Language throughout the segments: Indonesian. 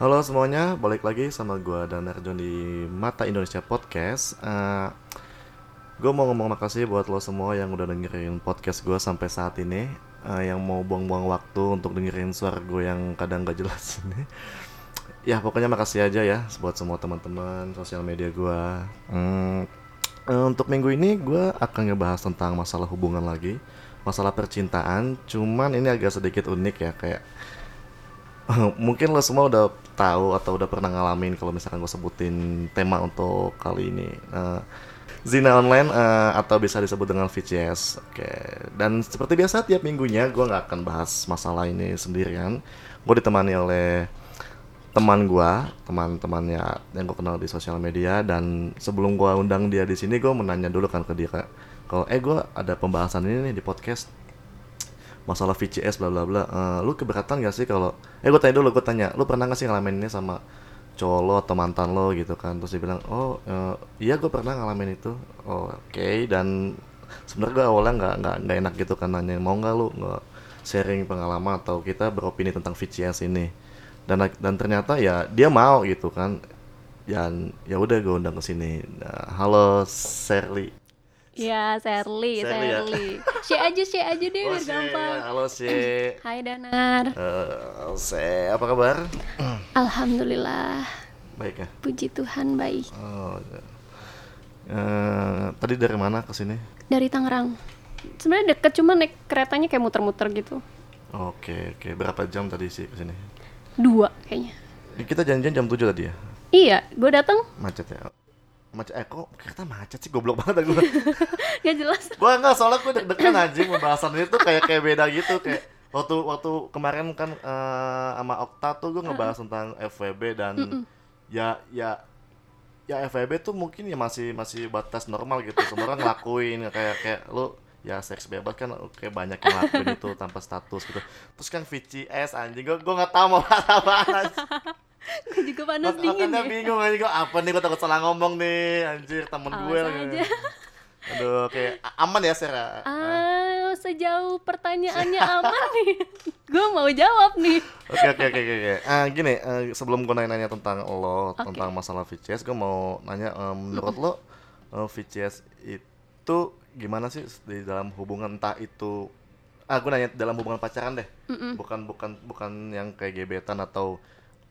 Halo semuanya, balik lagi sama gue dan Arjon di Mata Indonesia Podcast. Uh, gue mau ngomong makasih buat lo semua yang udah dengerin podcast gue sampai saat ini, uh, yang mau buang-buang waktu untuk dengerin suara gue yang kadang gak jelas ini. ya pokoknya makasih aja ya buat semua teman-teman sosial media gue. Hmm, uh, untuk minggu ini gue akan ngebahas tentang masalah hubungan lagi, masalah percintaan. Cuman ini agak sedikit unik ya kayak mungkin lo semua udah tahu atau udah pernah ngalamin kalau misalkan gue sebutin tema untuk kali ini. Uh, zina online uh, atau bisa disebut dengan VCS oke. Okay. dan seperti biasa tiap minggunya gue nggak akan bahas masalah ini sendirian. Gue ditemani oleh teman gue teman-temannya yang gue kenal di sosial media. Dan sebelum gue undang dia di sini gue menanya dulu kan ke dia kalau eh gue ada pembahasan ini nih di podcast masalah VCS bla bla bla. Uh, lu keberatan gak sih kalau eh gue tanya dulu gue tanya lu pernah gak sih ngalamin ini sama cowok lo atau mantan lo? Gitu kan. Terus dia bilang oh uh, iya gue pernah ngalamin itu. Oh, oke okay. dan sebenarnya gue awalnya nggak nggak nggak enak gitu kan nanya mau nggak lu nggak sharing pengalaman atau kita beropini tentang VCS ini? Dan dan ternyata ya dia mau gitu kan. Dan ya udah gue undang ke sini. Nah, halo Sherly Ya, Serly, Serly. Ya? aja, share aja deh oh, biar gampang. Halo, She. Hai Danar. Uh, She, apa kabar? Alhamdulillah. Baik ya. Puji Tuhan baik. Oh, uh, tadi dari mana ke sini? Dari Tangerang. Sebenarnya deket cuma naik keretanya kayak muter-muter gitu. Oke, oke. Berapa jam tadi sih ke sini? Dua kayaknya. Kita janjian jam 7 tadi ya? Iya, gue datang. Macet ya macet. Eh kok kereta macet sih? Goblok banget gue gak jelas. Gue enggak soalnya gue deg-degan anjing pembahasan itu kayak kayak beda gitu kayak waktu waktu kemarin kan uh, sama Okta tuh gue ngebahas uh. tentang FWB dan mm -mm. ya ya ya FWB tuh mungkin ya masih masih batas normal gitu. Semua orang ngelakuin kayak kayak lu ya seks bebas kan kayak banyak yang ngelakuin itu tanpa status gitu. Terus kan VCS anjing gue gue nggak tahu mau apa gue juga panas Mak dingin makanya ya. bingung aja gue apa nih gue takut salah ngomong nih anjir temen gue lagi aduh kayak aman ya Sarah? Ah sejauh pertanyaannya aman nih. Gue mau jawab nih. Oke oke oke oke ah gini uh, sebelum gue nanya-nanya tentang lo okay. tentang masalah VCS gue mau nanya um, menurut lo uh, VCS itu gimana sih di dalam hubungan entah itu ah gue nanya dalam hubungan pacaran deh mm -mm. bukan bukan bukan yang kayak gebetan atau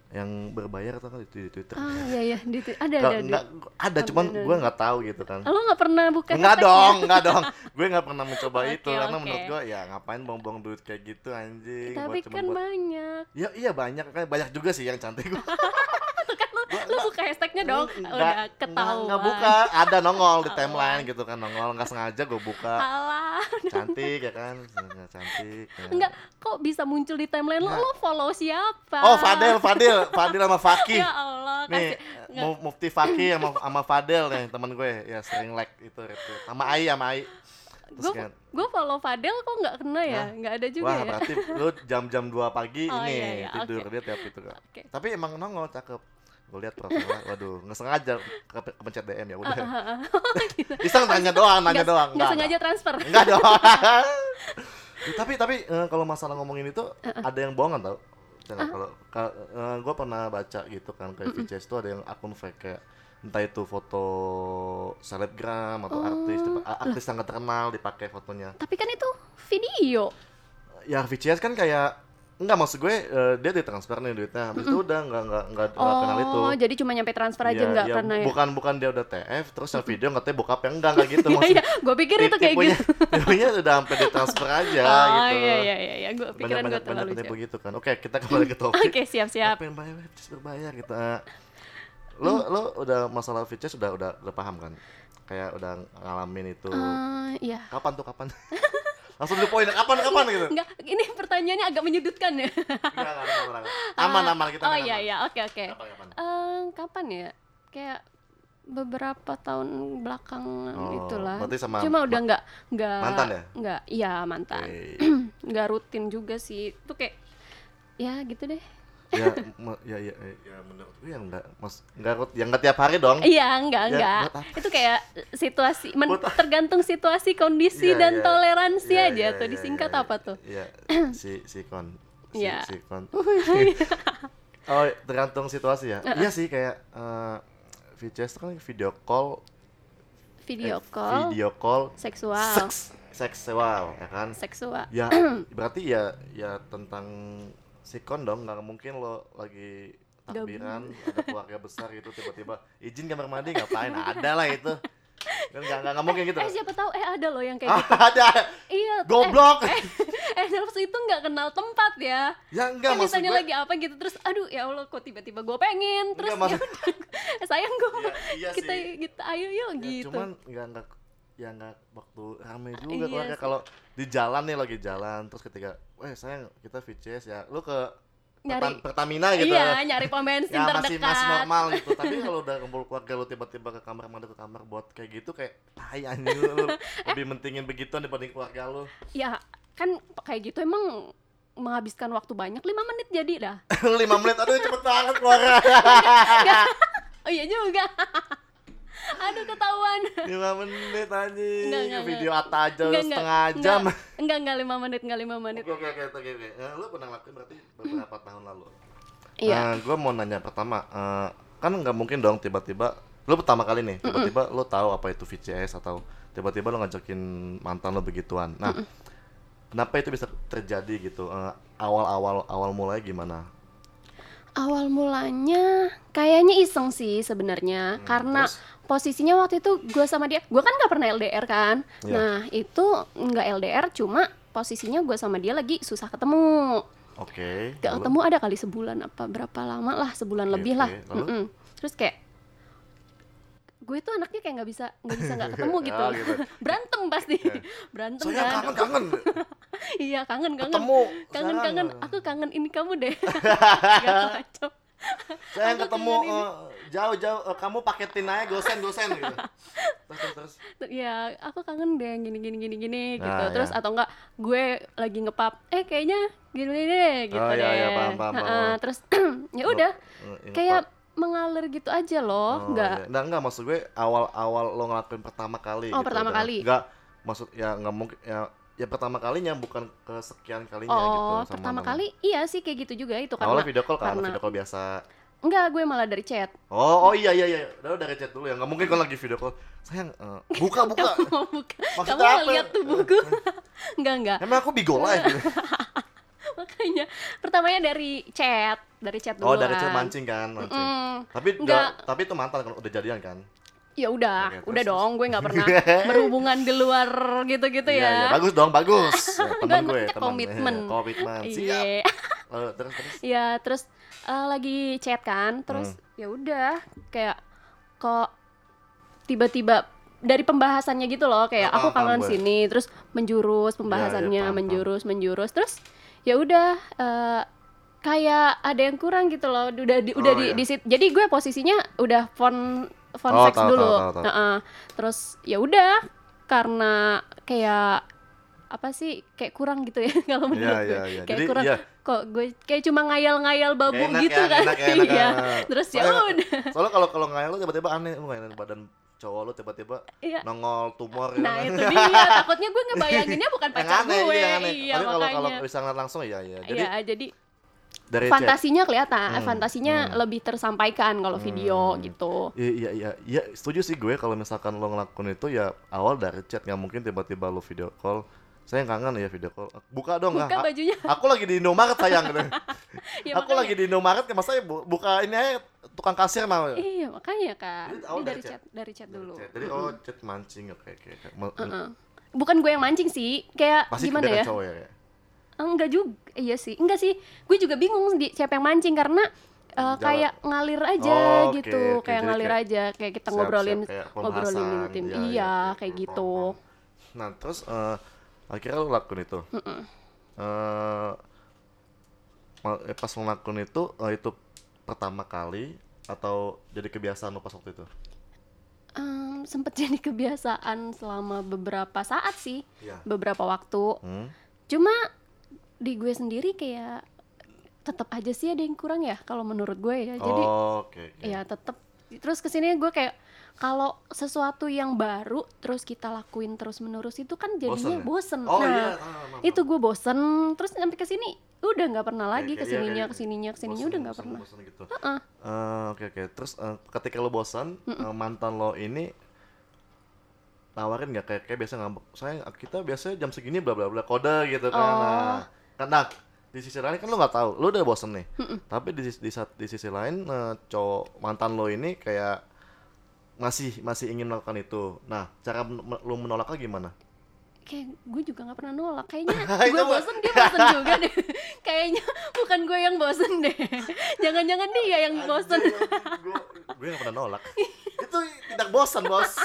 yang berbayar atau kan di Twitter. Ah iya iya di ada ada ada. ada cuman gue nggak tahu gitu kan. Lo nggak pernah buka? Nggak dong, nggak dong. gue nggak pernah mencoba okay, itu karena okay. menurut gue ya ngapain buang-buang duit kayak gitu anjing. Tapi kan buat... banyak. Ya iya banyak kan banyak juga sih yang cantik. kan lu, lu buka hashtagnya dong udah ketahuan. nggak buka. Ada nongol di timeline gitu kan nongol nggak sengaja gue buka. Alah. cantik ya kan? Cantik ya. enggak kok bisa muncul di timeline lu? Lu follow siapa? Oh Fadel Fadil Fadil sama Fakih. Ya Allah nih kasih, Mufti Fakih sama sama Fadel nih teman gue. Ya sering like itu sama Ai sama Ai. Gue kan, gue follow Fadel kok nggak kena ya? Nggak ada juga wah ya? berarti lu jam-jam 2 pagi oh, ini iya, iya. tidur okay. dia tiap itu kan okay. tapi emang nongol cakep gue lihat profilnya waduh nggak sengaja ke kepencet DM ya udah. Gitu. iseng nanya doang nanya gak, doang. nggak sengaja transfer. Nggak dong tapi tapi uh, kalau masalah ngomongin itu ada yang bohongan tau? Uh. kalau uh, gue pernah baca gitu kan kayak uh -uh. VCS itu ada yang akun fake kayak entah itu foto selebgram atau oh. artis artis sangat terkenal dipakai fotonya. Tapi kan itu video. Ya VCS kan kayak Enggak maksud gue uh, dia ditransfer nih duitnya. Habis mm -hmm. itu udah enggak enggak enggak oh, kenal itu. Oh, jadi cuma nyampe transfer aja enggak ya, karena ya. Bukan bukan dia udah TF terus yang video katanya bokap yang enggak enggak gitu iya, maksudnya. Iya, gue pikir itu kayak gitu. Tipenya udah sampai ditransfer aja oh, gitu. Oh iya iya iya, iya. gue pikiran gue terlalu banyak begitu kan. Oke, kita kembali ke topik. Oke, siap-siap. Pengen bayar berbayar kita. Gitu. Lo lo udah masalah features sudah udah udah paham kan? Kayak udah ngalamin itu. Uh, iya. Kapan tuh kapan? langsung di poin kapan kapan gitu enggak ini pertanyaannya agak menyudutkan ya. Enggak, enggak, enggak, aman aman kita oh iya iya. Oke oke. Kapan ya? Kayak beberapa tahun belakang oh, itulah sama cuma udah nggak nggak mantan ya? nggak iya mantan. Nggak rutin juga sih. Itu kayak ya gitu deh ya, ya ya ya, ya menurut gue yang enggak mas enggak yang enggak tiap hari dong. Iya enggak ya, enggak. itu kayak situasi men, tergantung situasi kondisi ya, dan ya, toleransi ya, aja ya, tuh ya, disingkat ya, apa tuh? Ya, si si kon si, si kon. Oh tergantung situasi ya. Iya sih kayak uh, VCS itu kan video call video eh, call. video call seksual. seks seksual ya kan? Seksual. Ya berarti ya ya tentang sikon dong nggak mungkin lo lagi takbiran ada keluarga besar gitu tiba-tiba izin kamar mandi ngapain? Ada lah itu. Kan nggak nggak mungkin gitu. Eh siapa tahu eh ada loh yang kayak gitu. ada. Iya goblok. eh, eh nafsu itu nggak kenal tempat ya. Ya enggak Kan maksud misalnya gue lagi apa gitu terus aduh ya allah kok tiba-tiba gue pengen? Terus Enggak, ya maksud- udah sayang gue Ya, iya kita sih. gitu ayo yuk Ya, gitu. cuman nggak ya nggak waktu rame juga Iya keluarga. sih. kalau di jalan nih lagi jalan terus ketika weh sayang kita VCS ya. Lu ke Nyari- Pertam- Pertamina gitu. iya nyari pom bensin ya terdekat. masih masih normal gitu. Tapi kalau udah kumpul keluarga lu tiba-tiba ke kamar mandi ke kamar buat kayak gitu kayak tai anjing lu, lebih mentingin begituan dibanding keluarga lu. Ya kan kayak gitu emang menghabiskan waktu banyak lima menit jadi dah. Lima menit aduh cepet banget keluarga. Oh iya juga aduh ketahuan. Lima menit anjing. Enggak, enggak, video atta aja Enggak, setengah enggak, jam? Enggak, enggak enggak lima menit enggak lima menit. Oke oke oke oke oke Eh, lu pernah lakuin berarti beberapa tahun lalu? Iya. Nah, gue mau nanya pertama, eh, kan nggak mungkin dong tiba-tiba lu pertama kali nih, tiba-tiba lu tahu apa itu VCS atau tiba-tiba lu ngajakin mantan lu begituan. Nah, kenapa itu bisa terjadi gitu? Eh, awal-awal awal mulai gimana? Awal mulanya kayaknya iseng sih sebenarnya Hmm, karena terus? posisinya waktu itu gue sama dia gue kan nggak pernah LDR kan Iya. nah itu nggak LDR cuma posisinya gue sama dia lagi susah ketemu Oke. Gak lalu? ketemu ada kali sebulan apa berapa lama lah sebulan Oke, lebih oke. lah Lalu? Terus kayak gue tuh anaknya kayak nggak bisa nggak bisa nggak ketemu gitu. Oh, gitu. berantem pasti Iya. berantem Saya kan kangen kangen iya kangen kangen ketemu. kangen Sayang. kangen aku kangen ini kamu deh Gak kacau Saya aku ketemu kangen ini. eh, jauh-jauh eh, kamu paketin aja gosen gosen gitu. Terus terus. terus. ya aku kangen deh gini gini gini gini gitu Nah, terus ya. atau enggak gue lagi ngepap eh kayaknya gini deh gitu Oh, iya, deh iya, paham, paham, Ha-ha, paham. terus ya udah kayak. Mengalir gitu aja loh Oh, nggak iya. Nah, enggak maksud gue awal-awal lo ngelakuin pertama kali Oh, gitu, pertama udah. kali. Enggak maksud ya enggak mungkin ya ya pertama kalinya bukan kesekian kalinya gitu oh pertama kali iya sih kayak gitu juga itu Awalnya karena video call kan, karena- video call biasa. enggak gue malah dari chat Oh, oh iya iya iya. Udah dari chat dulu ya. Enggak mungkin kalau lagi video call. Sayang, eh, buka buka. kamu mau buka Maksudnya kamu apa? lihat tubuhku enggak enggak Emang aku bigo live gitu. makanya pertamanya dari chat dari chat dulu Oh, dari kan. chat mancing kan, mancing. Mm, Tapi Enggak. udah- tapi itu mantan kan udah jadian kan? ya udah Oke, udah terus, dong gue nggak pernah berhubungan di luar gitu-gitu Iya, ya iya. Bagus dong, bagus. Ya, temen Gue temen. komitmen. Eh, Komitmen. Siap. Iya. Lalu, terus terus. ya terus eh, lagi chat kan terus Hmm. ya udah kayak kok tiba-tiba dari pembahasannya gitu loh kayak Ah, aku paham, kangen paham sini terus menjurus pembahasannya paham, paham. menjurus menjurus terus ya udah eh, kayak ada yang kurang gitu loh udah di, udah Oh, di, iya. di sit- jadi gue posisinya udah phone phone Oh, sex tahu, dulu tahu, tahu, tahu. Heeh. terus ya udah karena kayak apa sih kayak kurang gitu ya kalau Iya, menurut gue iya, iya. kayak Jadi, kurang iya. kok gue kayak cuma ngayal-ngayal babu enak gitu ya, kan enak ya, enak iya ya. terus ya udah Soalnya kalau kalau ngayal lu tiba-tiba aneh, lu ngayalin badan cowok lu tiba-tiba iya nongol tumor gitu nah kan. itu dia takutnya gue ngebayanginnya bukan pacar aneh, gue iya, aneh. iya Tapi kalau kalau makanya bisa ngeliat langsung ya ya. Jadi iya jadi dari chat. fantasinya kelihatan Hmm, fantasinya hmm. lebih tersampaikan kalau video Hmm. gitu Iya iya iya, iya setuju sih gue kalau misalkan lo ngelakuin itu ya awal dari chat nggak mungkin tiba-tiba lo video call. Saya kangen ya video call. Buka dong buka nggak? A- bajunya Aku lagi di Indomaret sayang ya, aku makanya. lagi di Indomaret ya masa bu- buka ini aja tukang kasir mau. iya makanya kak Jadi awal dari dari chat dari chat dulu Chat. Jadi oh chat mancing oke oke. oke. Me- Heeh. bukan gue yang mancing sih kayak Pasti gimana ya cowok ya. Enggak juga, iya sih. Enggak sih. Gue juga bingung di siapa yang mancing karena Jalan. kayak ngalir aja Oh, gitu, oke. kayak Jadi ngalir kayak aja, kayak kita Siap, ngobrolin siap, kayak ngobrolin pembahasan. intim. Iya, iya, iya, oke, kayak oke, gitu. Nah terus eh, akhirnya lo lakuin itu. Ma- eh, pas lo lakuin itu eh, itu pertama kali atau jadi kebiasaan lo pas waktu itu? Em, sempet jadi kebiasaan selama beberapa saat sih, Iya. beberapa waktu. Hmm? Cuma di gue sendiri kayak tetap aja sih ada yang kurang ya kalau menurut gue ya. Jadi Oh, oke. oke. ya tetap terus ke sini gue kayak kalau sesuatu yang baru terus kita lakuin terus menerus itu kan jadinya bosen, ya? Oh nah iya. ah, itu gue bosen terus sampai ke sini udah nggak pernah lagi Kayak- ke sininya iya, kayak ke sininya ke sininya bosan, udah nggak pernah gitu. Eh, Oke oke. Terus eh, ketika lo bosan, eh, mantan lo ini nawarin nggak kayak kayak biasa ngambek. Saya kita biasanya jam segini bla bla bla kode gitu kan. Oh. Nah, karena di sisi lain kan lo nggak tahu, lo udah bosan nih. Tapi di sis- di, saat- di sisi lain eh, cowok mantan lo ini kayak masih masih ingin melakukan itu. Nah, cara men- lo menolaknya gimana? kayak gue juga nggak pernah nolak kayaknya gue bosen dia bosen juga deh kayaknya bukan gue yang bosen deh jangan-jangan dia yang bosen gue gue nggak pernah nolak. itu tidak bosan bos.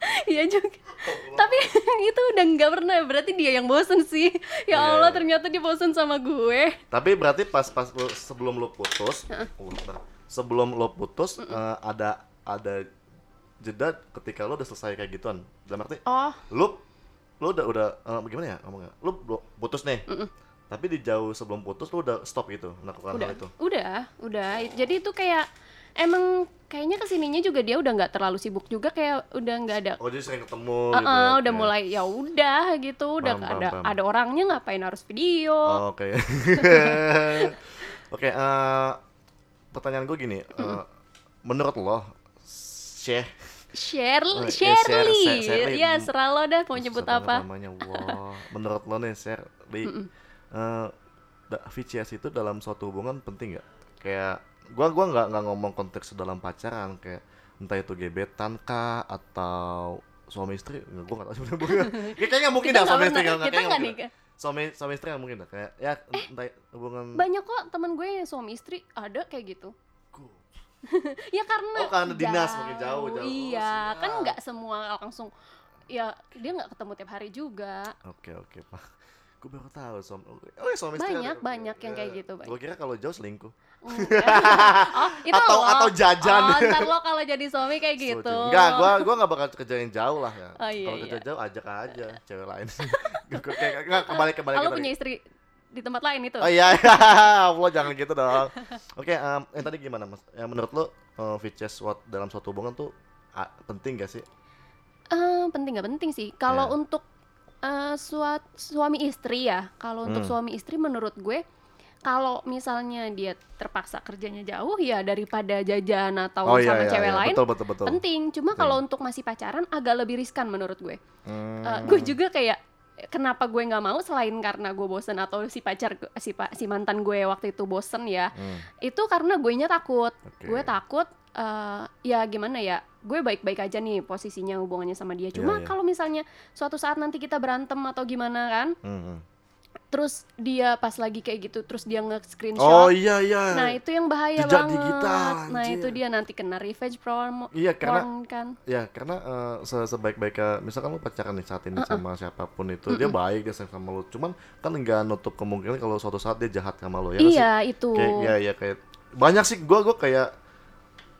Iya juga. Tapi itu udah nggak pernah berarti dia yang bosen sih. Ya Allah iya. ternyata dia bosen sama gue. Tapi berarti pas pas sebelum lo putus, oh, sebelum lo putus eh, ada ada jeda ketika lo udah selesai kayak gituan. Dalam arti oh. lo lo udah udah eh, gimana ya ngomongnya? Lo lo putus nih. Tapi di jauh sebelum putus lo udah stop gitu melakukan udah. hal itu. udah udah. Jadi itu kayak emang kayaknya ke sininya juga dia udah nggak terlalu sibuk juga kayak udah nggak ada Oh jadi sering ketemu Eh, gitu. eh, udah oke. mulai ya udah gitu udah Paham, ada paham. ada orangnya ngapain harus video Oh, Oke. Oke, eh, pertanyaan gue gini, eh, menurut lo Syekh Shirley eh, Shirley Shirley. ya serah lo dah mau nyebut apa namanya wah menurut lo nih Shirley eh da- VCS itu dalam suatu hubungan penting nggak kayak gua gua nggak nggak ngomong konteks dalam pacaran kayak entah itu gebetan kah atau suami istri nggak gua nggak tahu sebenarnya Kayak- kayaknya mungkin dah suami istri nggak kita nggak mungkin nikah. suami suami istri nggak mungkin dah kayak ya entah hubungan banyak kok teman gue yang suami istri ada kayak gitu ya karena Oh, karena dinas mungkin jauh, jauh. Oh, iya siap. kan nggak semua langsung ya dia nggak ketemu tiap hari juga oke oke pak gue baru tahu suami oh ya suami istri Banyak, ada. banyak yang kayak gitu, gue banyak. kira kalau jauh selingkuh Enggak. Oh itu Atau- lo. atau jajan. oh, ntar lo kalau jadi suami kayak gitu Setuju. Enggak, gua gua enggak bakal kerjain jauh lah ya. Oh, iya, Kalau kerja iya. jauh ajak aja cewek lain. Enggak kembali kembali kalau kembali. punya istri di tempat lain itu Oh iya, Allah jangan gitu dong. Oke, em, yang tadi gimana Mas? Yang menurut lo uh, VCS what dalam suatu hubungan tuh ah, penting gak sih? Eh, penting nggak penting sih kalau Ya. untuk eh, suat suami istri ya kalau untuk Hmm. suami istri menurut gue kalau misalnya dia terpaksa kerjanya jauh ya daripada jajan atau sama cewek lain Oh, iya, betul betul betul. penting. Cuma kalau untuk masih pacaran agak lebih riskan menurut gue. Hmm, Eh, gue juga kayak kenapa gue nggak mau selain karena gue bosen atau si pacar si pa- si mantan gue waktu itu bosen ya. Hmm, itu karena gue nya takut. Oke. gue takut eh, ya gimana ya gue baik-baik aja nih posisinya hubungannya sama dia. Cuma Iya, iya. kalau misalnya suatu saat nanti kita berantem atau gimana kan hmm, hmm. Terus dia pas lagi kayak gitu terus dia Oh nge-screenshot iya iya. nah itu yang bahaya Jejak banget digital, nah anjir. itu dia nanti kena revenge porn Iya karena porn kan ya karena se- sebaik-baiknya misalkan lo pacaran nih saat ini sama siapa pun itu dia baik dia sayang sama lo cuman kan nggak nutup kemungkinan kalau suatu saat dia jahat sama lo ya nggak sih? iya itu kayak ya ya kayak banyak sih gua gua kayak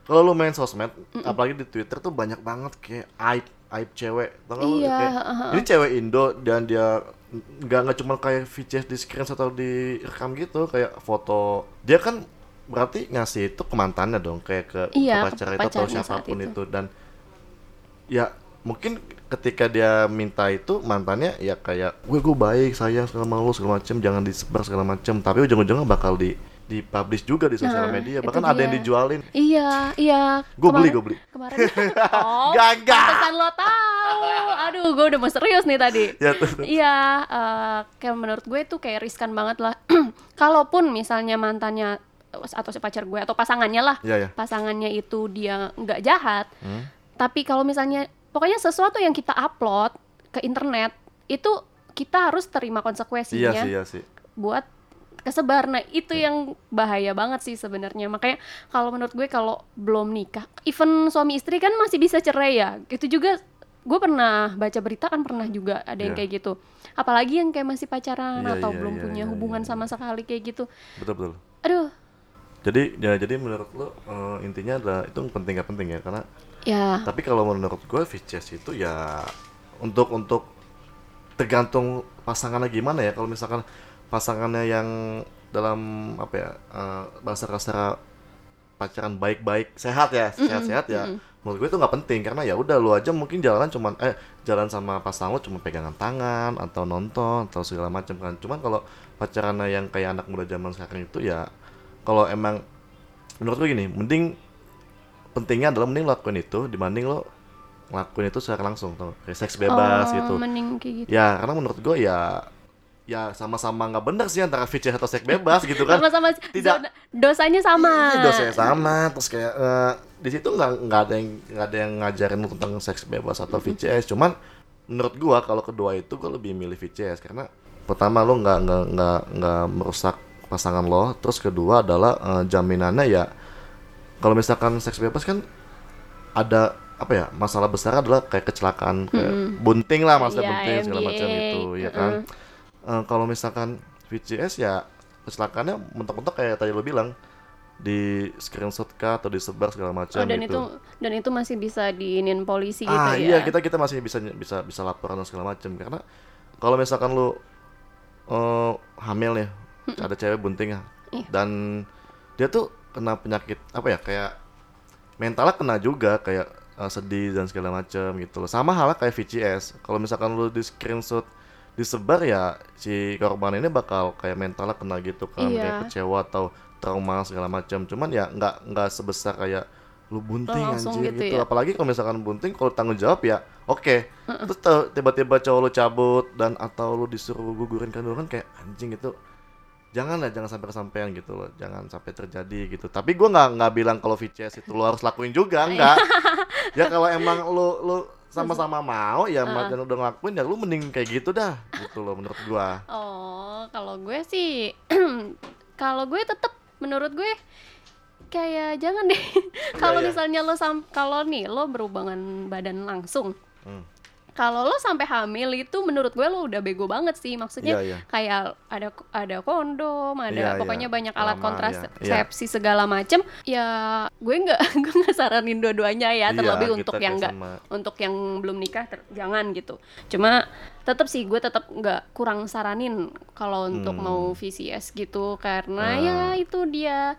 kalau lu main sosmed apalagi di Twitter tuh banyak banget kayak aib aib cewek tau lu? Iya, Kayak, heeh. ini cewek Indo dan dia nggak nggak cuma kayak VCS di screen atau direkam gitu kayak foto dia kan berarti ngasih itu ke mantannya dong kayak ke, Iya, ke pacar itu atau siapa pun itu. itu. dan ya mungkin ketika dia minta itu mantannya ya kayak gue gue baik sayang segala malu segala macem jangan disebar segala macem tapi ujung-ujungnya bakal di dipublish juga di sosial Nah, media bahkan ada yang dijualin Iya, iya. Gue beli, gue beli. Kemarin. Oh, Gagal. pantesan lo tahu. Aduh, gue udah mau serius nih tadi. Ya, tuh, tuh. Iya, eh, kayak menurut gue itu kayak riskan banget lah. Kalaupun misalnya mantannya atau si pacar gue atau pasangannya lah, Iya, ya. pasangannya itu dia nggak jahat. Hmm? Tapi kalau misalnya pokoknya sesuatu yang kita upload ke internet itu kita harus terima Iya konsekuensinya sih, iya sih. buat kesebar. Nah, itu yang bahaya banget sih sebenarnya. Makanya kalau menurut gue kalau belum nikah, even suami istri kan masih bisa cerai ya. Itu juga gue pernah baca berita kan pernah juga ada yang Iya. kayak gitu. Apalagi yang kayak masih pacaran Iya, atau iya, belum iya, punya iya, hubungan iya. sama sekali kayak gitu. Betul betul. Aduh, Jadi ya jadi menurut lo eh, intinya adalah itu penting gak penting ya karena ya tapi kalau menurut gue VCS itu ya untuk untuk tergantung pasangannya gimana ya kalau misalkan pasangannya yang dalam apa ya eh, bahasa kasar pacaran baik-baik sehat ya sehat-sehat ya menurut gue itu nggak penting. Karena ya udah lu aja mungkin jalan cuman eh jalan sama pasangan lu cuma pegangan tangan atau nonton atau segala macam kan. Cuman kalau pacaran yang kayak anak muda zaman sekarang itu ya kalau emang menurut gue gini mending pentingnya adalah mending lakuin itu dibanding lo ngelakuin itu secara langsung tuh kayak seks bebas Oh, gitu. mending kayak gitu. Ya karena menurut gue ya ya sama-sama nggak benar sih antara VCS atau seks bebas gitu kan. Sama-sama tidak- dosanya sama. Iya, dosanya sama terus kayak eh, di situ nggak nggak ada yang nggak ada yang ngajarin tentang seks bebas atau VCS cuman menurut gua kalau kedua itu gua lebih milih VCS karena pertama lo nggak nggak nggak nggak merusak pasangan lo. Terus kedua adalah eh, jaminannya ya kalau misalkan seks bebas kan ada apa ya masalah besar adalah kayak kecelakaan kayak bunting lah masalah Iya, bunting segala macam itu ya kan Eh, kalau misalkan VCS ya kecelakaannya mentok-mentok kayak tadi lo bilang. Di screenshot kah atau disebar segala macam oh dan gitu. itu dan itu masih bisa diinin polisi gitu ah ya? iya kita kita masih bisa bisa bisa laporan dan segala macam. Karena kalau misalkan lu eh, hamil nih ada cewek bunting ya Iya. dan dia tuh kena penyakit apa ya kayak mentalnya kena juga kayak eh, sedih dan segala macam gitu loh. Sama halnya kayak VCS kalau misalkan lu di screenshot disebar ya si korban ini bakal kayak mentalnya kena gitu kan Iya. kayak kecewa atau trauma segala macam. Cuman ya nggak nggak sebesar kayak lu bunting Langsung anjir gitu gitu, ya. apalagi kalau misalkan bunting kalau tanggung jawab ya oke. Terus tau- tiba-tiba cowok lu cabut dan atau lu disuruh gugurin kandungan kayak anjing gitu jangan lah jangan sampai kesampaian gitu loh jangan sampai terjadi gitu tapi gua nggak nggak bilang kalau VCS itu lu harus lakuin juga enggak ya kalau emang lu lu sama-sama mau ya uh. dan udah ngelakuin ya lu mending kayak gitu dah gitu loh menurut gua Oh, kalau gue sih kalau gue tetap menurut gue kayak jangan deh. kalau iya. misalnya lo sam kalau nih lo berhubungan badan langsung. Hmm. Kalau lo sampai hamil itu menurut gue lo udah bego banget sih. Maksudnya Iya, iya. kayak ada ada kondom, ada Iya, iya. pokoknya banyak alat Lama, kontrasepsi segala macem. Ya gue nggak gue nggak saranin dua-duanya ya, Iya, terlebih untuk yang nggak untuk yang belum nikah ter- jangan gitu cuma tetap sih gue tetap nggak kurang saranin kalau untuk Hmm. mau VCS gitu karena Ah. ya itu dia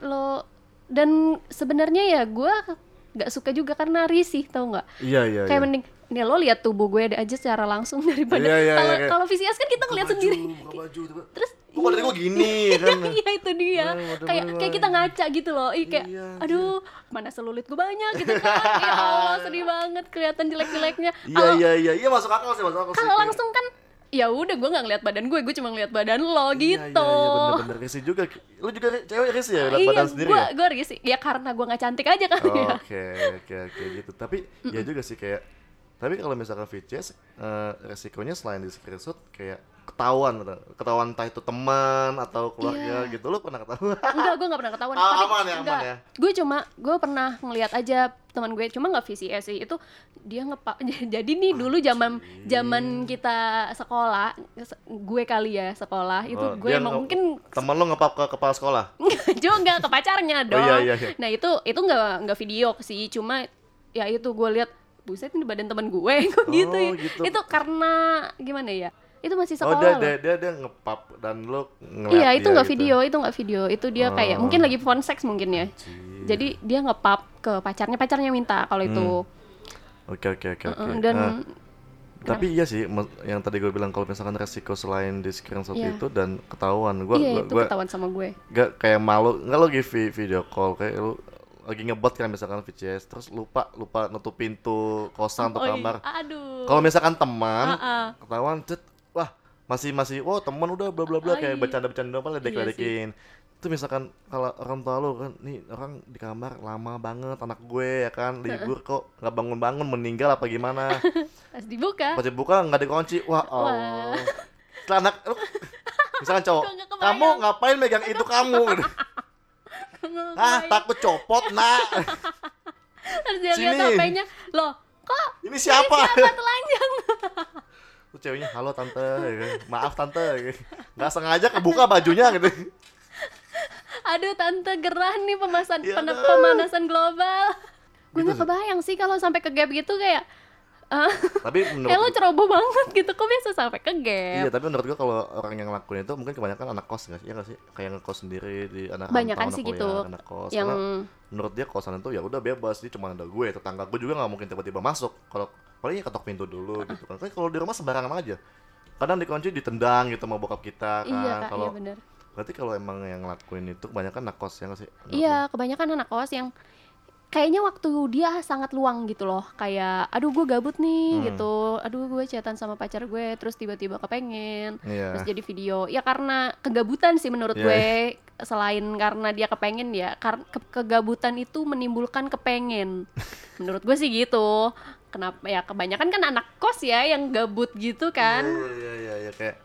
lo dan sebenarnya ya gue nggak suka juga karena risih tau nggak iya iya kayak iya. mending nih lo lihat tubuh gue aja secara langsung daripada Iya, iya, kalau iya, kayak- kalau VCS kan kita ngeliat Buka sendiri baju, baju, coba. terus kok badan gua gini kan? Iya itu dia. Kayak waduh, kayak kita ngaca gitu loh. Ih, kayak Iya, aduh mana selulit gue banyak gitu kan. Ya Allah sedih banget kelihatan jelek-jeleknya. Iya iya iya. Iya masuk akal sih masuk akal sih. kalau langsung kan ya udah gue nggak ngeliat badan gue gue cuma ngeliat badan lo Iya, gitu. iya, iya, bener-bener juga. Lu juga cewek risih ya liat iya badan sendiri gue ya? gue risih. Ya karena gue nggak cantik aja kan Oh, ya. Oke oke oke gitu. Tapi ya juga sih kayak tapi kalau misalkan VCS eh, resikonya selain di screenshot kayak ketahuan ketahuan entah itu teman atau keluarga Iya. gitu lu pernah ketahuan enggak gue nggak pernah ketahuan Ah, tapi aman ya, aman enggak. ya. gue cuma gue pernah ngeliat aja teman gue cuma nggak VCS sih itu dia ngepak jadi nih dulu zaman zaman kita sekolah gue kali ya sekolah itu Oh, gue emang mungkin temen lu ngepap ke kepala sekolah juga ke pacarnya dong. iya, iya, iya. Nah itu itu nggak nggak video sih, cuma ya itu gue lihat buset ini badan teman gue kok gitu ya. Oh, gitu. Itu karena gimana ya? Itu masih oh sekolah dia, loh. dia dia dia ngepap dan ngeliat Iya itu dia nggak gitu. video, itu nggak video, itu dia kayak Oh. mungkin lagi phone sex mungkin ya. Jadi dia ngepap ke pacarnya, pacarnya minta kalau itu. oke oke oke oke Dan Ah, tapi iya sih yang tadi gue bilang kalau misalkan resiko selain di screenshot Iya. itu dan ketahuan gua iya gua, itu gua ketahuan sama gue. Gak kayak malu, nggak lo lagi vi- video call kayak lu lagi ngebot kan misalkan VCS terus lupa lupa nutup pintu kosan atau Oh, iya. kamar. Aduh. Kalau misalkan teman Ah, ah. ketahuan cet, wah masih masih oh teman udah bla bla bla kayak iya. bercanda-bercanda apa Iya sih. ledekin. Itu misalkan kalau orang tua lu kan nih orang di kamar lama banget anak gue ya kan libur kok nggak bangun-bangun meninggal apa gimana. Pas dibuka. Pas dibuka nggak dikunci. Wah, oh. Setelah anak misalkan cowok, kamu ngapain megang itu kamu? Gitu. Ah, takut copot, nak. Terus dia lihat. HP-nya, loh kok Ini siapa? siapa telanjang? Tuh ceweknya, halo tante, kan. maaf tante, kan. nggak sengaja kebuka bajunya gitu. Aduh tante gerah nih pemasan Ya pemanasan global. Gue Gitu nggak kebayang sih kalau sampai ke gap gitu kayak tapi Eh menurut lo ceroboh banget gitu, kok bisa sampai ke Iya, gap? tapi menurut gua kalau orang yang ngelakuin itu mungkin kebanyakan anak kos nggak sih? Iya nggak sih? Kayak ngekos sendiri di anak Banyakan sih gitu, anak kos. yang Karena menurut dia kosan itu ya udah bebas, dia cuma ada gue, tetangga gue juga nggak mungkin tiba-tiba masuk. Kalau paling ya ketok pintu dulu gitu kan. Tapi kalau di rumah sembarangan aja. Kadang dikunci ditendang gitu sama bokap kita kan. iya kak, kalau iya bener. berarti kalau emang yang ngelakuin itu kebanyakan anak kos ya nggak sih? Iya, kebanyakan anak kos yang kayaknya waktu dia sangat luang gitu loh. Kayak, aduh gue gabut nih Hmm. gitu. Aduh gue chatan sama pacar gue, terus tiba-tiba kepengen. Iya. Terus jadi video. Ya karena kegabutan sih menurut Iya, gue. Selain karena dia kepengen ya, kar- ke- kegabutan itu menimbulkan kepengen. menurut gue sih gitu. Kenapa ya kebanyakan kan anak kos ya yang gabut gitu kan. Iya, iya, iya, iya, kayak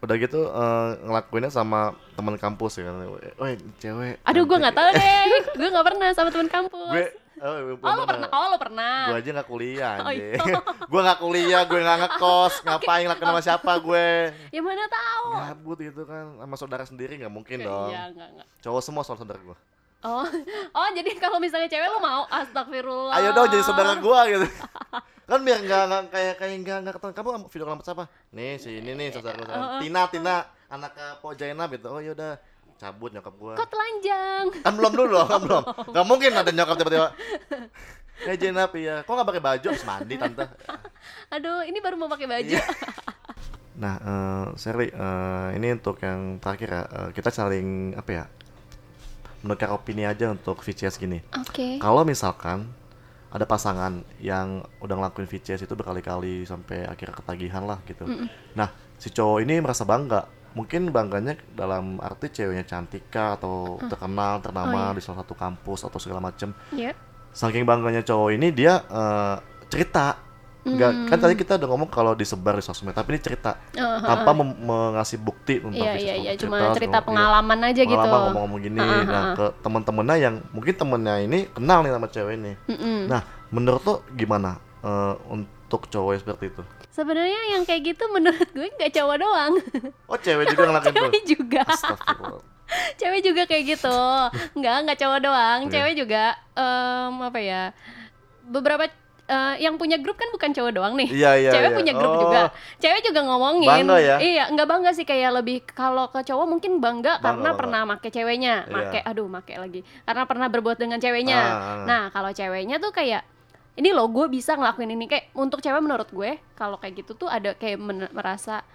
udah gitu eh, ngelakuinnya sama teman kampus ya kan. Woi, cewek. Aduh gue cantik." nggak tahu deh. gue nggak pernah sama teman kampus. gue oh, oh lo pernah? Oh lo pernah. gue aja nggak kuliah Oh, iya. gue nggak kuliah gue nggak ngekos ngapain ngelakuin sama siapa gue Ya mana tahu. gabut gitu kan sama saudara sendiri nggak mungkin dong Iya, enggak, enggak. cowok semua soal saudara gue Oh, oh jadi kalau misalnya cewek lo mau astagfirullah. ayo dong jadi saudara gue gitu. Kan biar nggak nggak kayak kayak nggak nggak ketemu. Kamu video sama siapa? Nih si ini nih saudara gue Tina Tina. Anak Po Jainab gitu oh yaudah. Cabut nyokap gue Kok telanjang? kan belum dulu loh kan belum. Nggak mungkin ada nyokap tiba-tiba. Eh Jainab iya. Kok nggak pakai baju? Habis mandi tante. Aduh, ini baru mau pakai baju. Iya. Nah, eh Sherly, eh, ini untuk yang terakhir ya, eh, kita saling apa ya, menukar opini aja untuk VCS gini. Oke. Kalau misalkan ada pasangan yang udah ngelakuin VCS itu berkali-kali sampai akhirnya ketagihan lah gitu. Nah, si cowok ini merasa bangga. Mungkin bangganya dalam arti ceweknya cantik kah atau terkenal, ternama Oh, iya. di salah satu kampus atau segala macem. Iya. Saking bangganya cowok ini dia eh, cerita. Enggak, kan Hmm. tadi kita udah ngomong kalau disebar di sosmed, tapi ini cerita Oh, tanpa mengasih bukti tentang Iya, iya, iya, cuma Cerita, cerita iya, pengalaman aja gitu. pengalaman ngomong-ngomong gini. Ha, Nah, ke teman-temannya yang mungkin temennya ini kenal nih sama cewek ini. Mm-mm. Nah, menurut lo gimana eh, untuk cowok seperti itu? Sebenarnya yang kayak gitu menurut gue nggak cowok doang. Oh, cewek juga ngelakuin tuh. Cewek juga. Cewek juga kayak gitu. Nggak, nggak cowok doang. Iya. Cewek juga em, apa ya? Beberapa eh, yang punya grup kan bukan cowok doang nih. Iya, iya, Cewek iya. punya grup Oh, juga. Cewek juga ngomongin. Bangga ya? Iya, nggak bangga sih kayak lebih kalau ke cowok mungkin bangga, Bangga, karena bangga. pernah make ceweknya, Iya. make aduh make lagi. Karena pernah berbuat dengan ceweknya. Ah, ah. Nah, kalau ceweknya tuh kayak ini loh gue bisa ngelakuin ini kayak untuk cewek menurut gue kalau kayak gitu tuh ada kayak merasa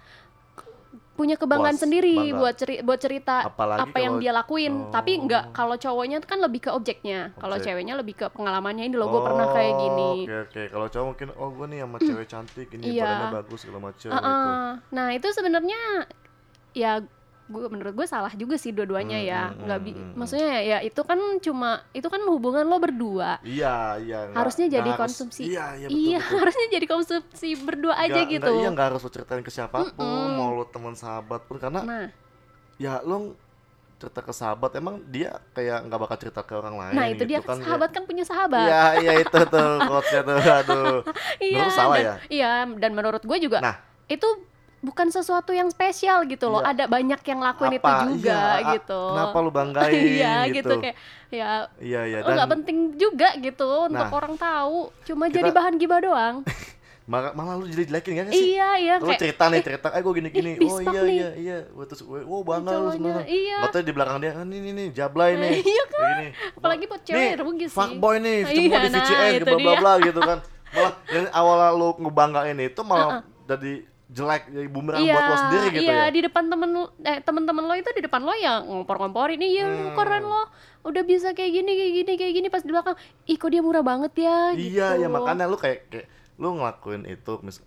punya kebanggaan Puas, sendiri bangga. buat ceri buat cerita Apalagi apa yang kalau- dia lakuin tapi Oh. nggak kalau cowoknya kan lebih ke objeknya kalau Objek. ceweknya lebih ke pengalamannya ini loh gue pernah kayak Oh, gini Oke, oke. Kalau cowok mungkin oh gue nih sama cewek cantik ini Iya. badannya bagus segala macam gitu. Heeh. nah itu sebenarnya ya gue menurut gue salah juga sih dua-duanya Hmm, ya hmm, nggak bi- hmm, hmm. maksudnya ya, ya itu kan cuma itu kan hubungan lo berdua Iya, iya. harusnya nggak jadi harus- konsumsi Iya, iya betul. iya betul. harusnya jadi konsumsi berdua aja Nggak- gitu nggak- iya nggak harus lo ceritain ke siapa pun, Mm-mm. mau lo teman sahabat pun karena nah ya lo cerita ke sahabat emang dia kayak nggak bakal cerita ke orang lain. nah itu dia gitu kan dia- sahabat kan punya sahabat Iya, iya itu tuh quotes-nya tuh. Aduh. iya menurut salah dan, ya? iya dan menurut gue juga Nah. itu bukan sesuatu yang spesial gitu loh Iya. ada banyak yang lakuin itu Apa? juga Iya, a- gitu Kenapa lu banggain iya gitu? gitu kayak ya Iya, iya oh nggak penting juga gitu untuk Nah, orang tahu cuma kita- jadi bahan gibah doang malah, malah lu jadi jelekin kan sih? iya iya Lu kayak cerita nih, cerita, eh gue gini-gini. ih, oh iya, nih. iya, iya. Gua terus gue, oh bangga lu cowoknya, sebenarnya. iya. Tahu di belakang dia, kan ini nih, jablay nih. Iya kan? Gini. Apalagi buat cewek rugi sih. Fuckboy nih, Iya, semua di nah, VCS, itu bla bla bla gitu kan. Malah yang awalnya lu ngebanggain itu malah jadi jelek, jadi bumerang iya, buat lo sendiri gitu iya, ya. di depan temen lo- eh, temen-temen lo itu di depan lo yang ngompor-ngomporin iya Hmm. keren lo udah bisa kayak gini kayak gini kayak gini pas di belakang ih kok dia murah banget ya Iya, gitu. ya makanya lu kayak, kayak lu ngelakuin itu mis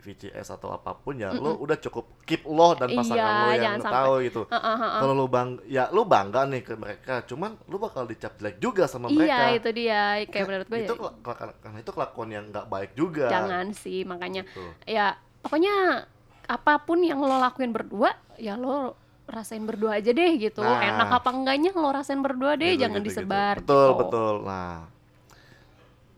VCS atau apa pun ya, lu udah cukup keep lo dan pasangan Iya, lo yang tahu gitu. Heeh, heeh. Kalau lu bang, ya lu bangga nih ke mereka, cuman lu bakal dicap jelek juga sama mereka. iya itu dia kayak menurut gue itu kela- kela- karena itu kelakuan yang nggak baik juga. jangan sih makanya Gitu. ya pokoknya apa pun yang lo lakuin berdua ya lo rasain berdua aja deh gitu Nah. enak apa enggaknya lo rasain berdua deh Gitu, jangan gitu, disebar gitu. Betul, gitu. betul. Nah.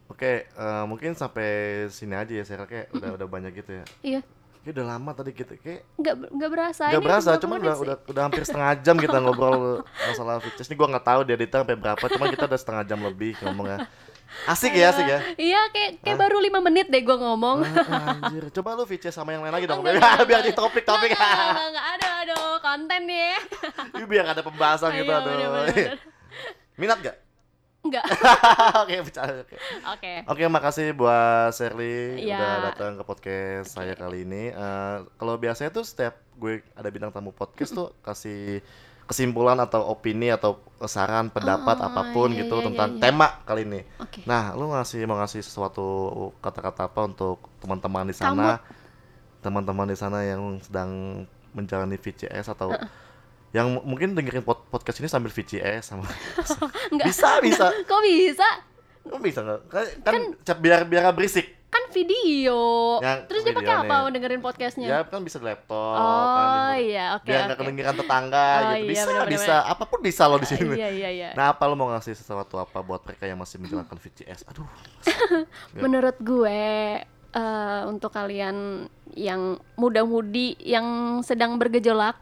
Oke, eh, mungkin sampai sini aja ya saya kayak udah udah banyak gitu ya. iya Kayak udah lama tadi kita kayak nggak nggak berasa Gak ini berasa, 20 cuman menit udah, udah udah hampir setengah jam kita ngobrol masalah features. Ini gua nggak tahu dia editor sampai berapa, cuman kita udah setengah jam lebih ngomongnya. Asik ya, asik ya. Iya, kayak kayak baru lima menit deh gue ngomong. Ah, Anjir, coba lu VC sama yang lain lagi dong. Enggak, biar di topik-topik. Enggak, enggak, enggak, aduh, konten nih. biar ada pembahasan gitu aduh. bener, bener. Minat gak? Enggak. Oke, bercanda. Oke. Oke. Oke, makasih buat Shirley Iya. udah datang ke podcast saya kali ini. Eh, kalau biasanya tuh setiap gue ada bintang tamu podcast tuh kasih kesimpulan atau opini atau saran pendapat Oh, apa pun iya, gitu iya, tentang iya, iya. tema kali ini. Oke. Nah, lu ngasih mau ngasih sesuatu kata-kata apa untuk teman-teman di sana? Teman-teman di sana yang sedang menjalani VCS atau yang mungkin dengerin pod- podcast ini sambil VCS sama bisa bisa Kok bisa? Kok bisa nggak kan, kan biar biar berisik Kan video. Yang Terus dia pakai apa nih. dengerin podcastnya? ya kan bisa di laptop kan, oh di- iya, oke biar nggak oke. kedengeran tetangga Oh, gitu iya, bisa bener-bener. bisa apa pun bisa loh di sini Iya iya iya. nah apa lo mau ngasih sesuatu apa buat mereka yang masih menjalankan VCS aduh Ya. Menurut gue eh, untuk kalian yang muda-mudi yang sedang bergejolak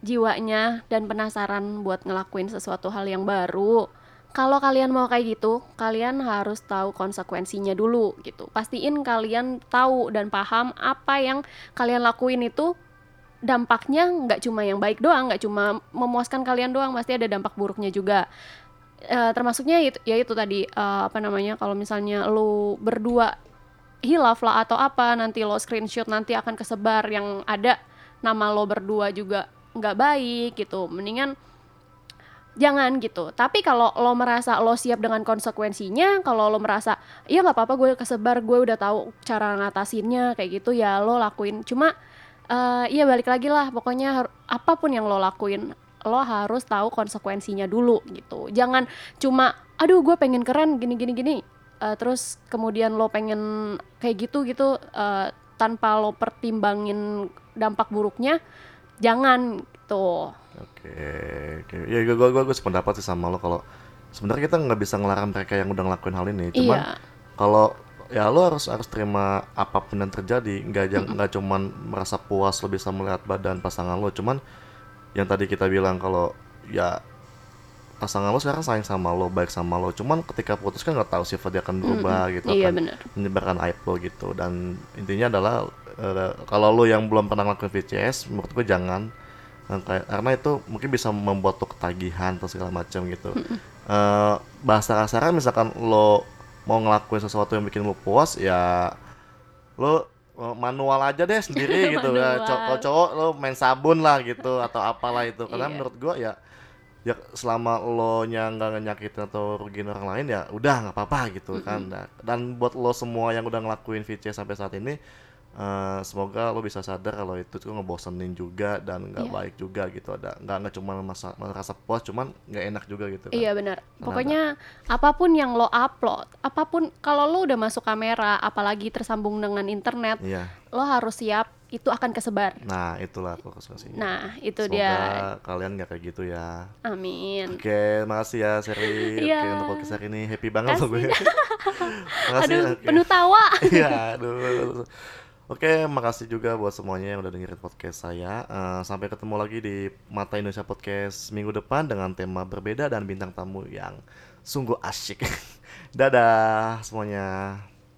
jiwanya dan penasaran buat ngelakuin sesuatu hal yang baru. Kalau kalian mau kayak gitu, kalian harus tahu konsekuensinya dulu gitu. Pastiin kalian tahu dan paham apa yang kalian lakuin itu dampaknya nggak cuma yang baik doang, nggak cuma memuaskan kalian doang, pasti ada dampak buruknya juga. Eh, termasuknya itu ya itu tadi eh, apa namanya kalau misalnya lu berdua hilaf lah atau apa nanti lo screenshot nanti akan kesebar yang ada nama lo berdua juga nggak baik gitu mendingan jangan gitu. Tapi kalau lo merasa lo siap dengan konsekuensinya kalau lo merasa iya nggak apa-apa gue kesebar gue udah tahu cara ngatasinnya kayak gitu ya lo lakuin. Cuma eh iya balik lagi lah pokoknya apa pun yang lo lakuin lo harus tahu konsekuensinya dulu gitu. Jangan cuma aduh gue pengen keren gini gini gini. Eh, terus kemudian lo pengen kayak gitu gitu eh, tanpa lo pertimbangin dampak buruknya jangan gitu. Oke, oke. Ya gue gue gue sependapat sih sama lo kalau sebenarnya kita nggak bisa ngelarang mereka yang udah ngelakuin hal ini. Cuman iya kalau ya lo harus harus terima apa pun yang terjadi, nggak jang nggak cuman merasa puas lo bisa melihat badan pasangan lo, cuman yang tadi kita bilang kalau ya pasangan lo sekarang sayang sama lo, baik sama lo, cuman ketika putus kan nggak tahu sifat dia akan berubah gitu, iya akan benar menyebarkan aib lo gitu. Dan intinya adalah kalau lo yang belum pernah ngelakuin VCS menurut gue jangan. Karena itu mungkin bisa membuat lo ketagihan atau segala macam gitu. Eh, bahasa kasarnya misalkan lo mau ngelakuin sesuatu yang bikin lo puas ya lo manual aja deh sendiri gitu ya. Manual. Cow- kalau cowok lo main sabun lah gitu atau apalah itu. Karena Iya. menurut gue ya ya selama lo nya nggak nyakitin atau rugiin orang lain ya udah nggak apa-apa gitu kan. Nah, dan buat lo semua yang udah ngelakuin VC sampai saat ini eh, semoga lo bisa sadar kalau itu tuh ngebosenin juga dan nggak Iya. baik juga gitu ada nggak nggak cuma masa merasa puas cuman nggak enak juga gitu kan Iya benar. Pokoknya apa pun yang lo upload, apa pun kalau lo udah masuk kamera, apalagi tersambung dengan internet, iya lo harus siap itu akan kesebar. nah itulah konsekuensinya Nah, itu semoga dia. kalian nggak kayak gitu ya Amin. Oke, makasih ya Seri. Iya. Oke, untuk podcast hari ini happy banget gue. makasih. Aduh, oke. penuh tawa. Iya, aduh. Oke, makasih juga buat semuanya yang udah dengerin podcast saya. Eh, sampai ketemu lagi di Mata Indonesia Podcast minggu depan dengan tema berbeda dan bintang tamu yang sungguh asyik. Dadah semuanya.